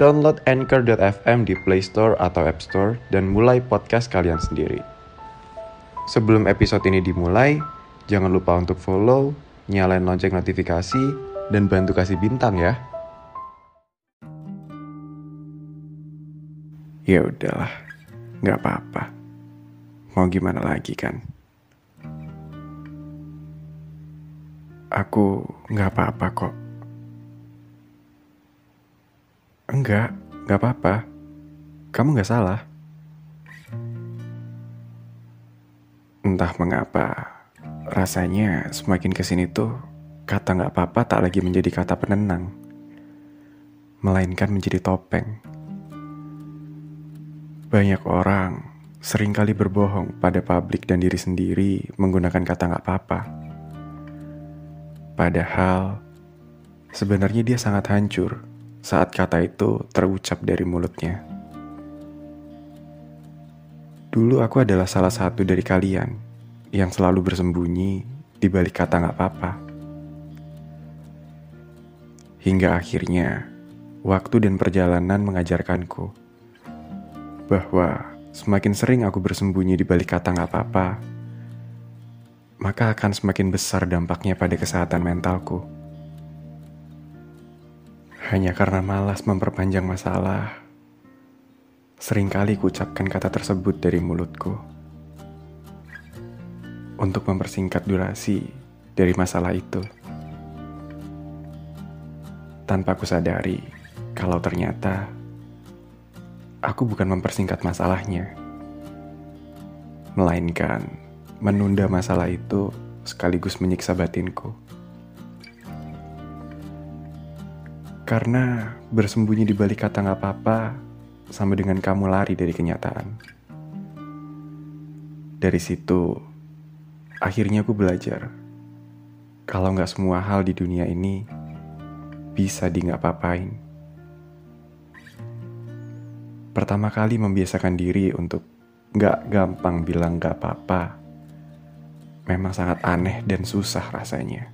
download Anchor.fm di Play Store atau App Store dan mulai podcast kalian sendiri. Sebelum episode ini dimulai, jangan lupa untuk follow, nyalain lonceng notifikasi, dan bantu kasih bintang ya. Ya udahlah, nggak apa-apa. Mau gimana lagi kan? Aku nggak apa-apa kok. Enggak, nggak apa-apa. Kamu nggak salah. Entah mengapa, rasanya semakin ke sini tuh kata nggak apa-apa tak lagi menjadi kata penenang, melainkan menjadi topeng. Banyak orang sering kali berbohong pada publik dan diri sendiri menggunakan kata nggak apa-apa. Padahal sebenarnya dia sangat hancur saat kata itu terucap dari mulutnya. Dulu aku adalah salah satu dari kalian yang selalu bersembunyi di balik kata nggak apa-apa. Hingga akhirnya, waktu dan perjalanan mengajarkanku bahwa semakin sering aku bersembunyi di balik kata nggak apa-apa, maka akan semakin besar dampaknya pada kesehatan mentalku. Hanya karena malas memperpanjang masalah, sering kali kuucapkan kata tersebut dari mulutku. Untuk mempersingkat durasi dari masalah itu. Tanpa kusadari kalau ternyata aku bukan mempersingkat masalahnya. Melainkan menunda masalah itu sekaligus menyiksa batinku. Karena bersembunyi di balik kata nggak apa-apa sama dengan kamu lari dari kenyataan. Dari situ, akhirnya aku belajar kalau nggak semua hal di dunia ini bisa di nggak apa-apain. Pertama kali membiasakan diri untuk nggak gampang bilang nggak apa-apa, memang sangat aneh dan susah rasanya.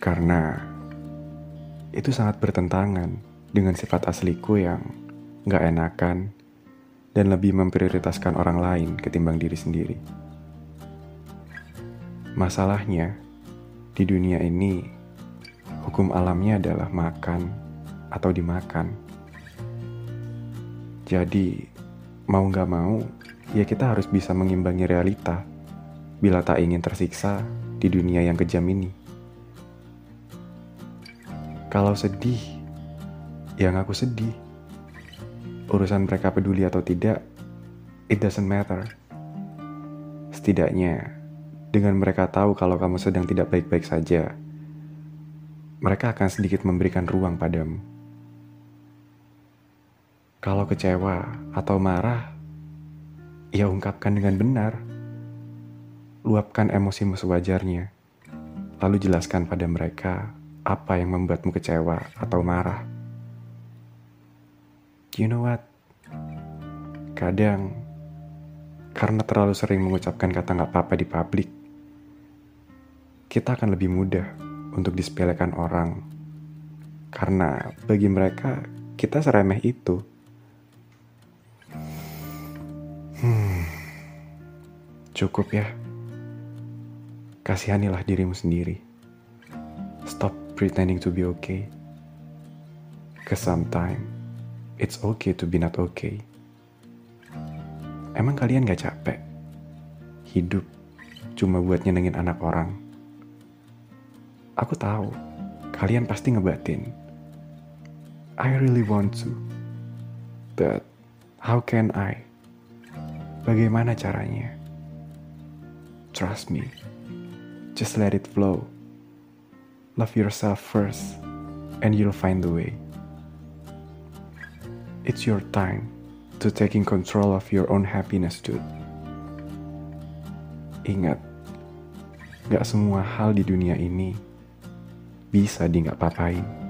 Karena itu sangat bertentangan dengan sifat asliku yang gak enakan dan lebih memprioritaskan orang lain ketimbang diri sendiri. Masalahnya, di dunia ini, hukum alamnya adalah makan atau dimakan. Jadi, mau gak mau, ya kita harus bisa mengimbangi realita bila tak ingin tersiksa di dunia yang kejam ini. Kalau sedih, yang aku sedih. Urusan mereka peduli atau tidak, it doesn't matter. Setidaknya, dengan mereka tahu kalau kamu sedang tidak baik-baik saja, mereka akan sedikit memberikan ruang padamu. Kalau kecewa atau marah, ya ungkapkan dengan benar. Luapkan emosimu sewajarnya, lalu jelaskan pada mereka apa yang membuatmu kecewa atau marah. You know what? Kadang, karena terlalu sering mengucapkan kata nggak apa-apa di publik, kita akan lebih mudah untuk disepelekan orang. Karena bagi mereka, kita seremeh itu. Hmm, cukup ya. Kasihanilah dirimu sendiri. Stop pretending to be okay. Cause sometimes it's okay to be not okay. Emang kalian gak capek? Hidup cuma buat nyenengin anak orang. Aku tahu, kalian pasti ngebatin. I really want to. But how can I? Bagaimana caranya? Trust me. Just let it flow. Love yourself first, and you'll find the way. It's your time to taking control of your own happiness, dude. Ingat, gak semua hal di dunia ini bisa di gak papain.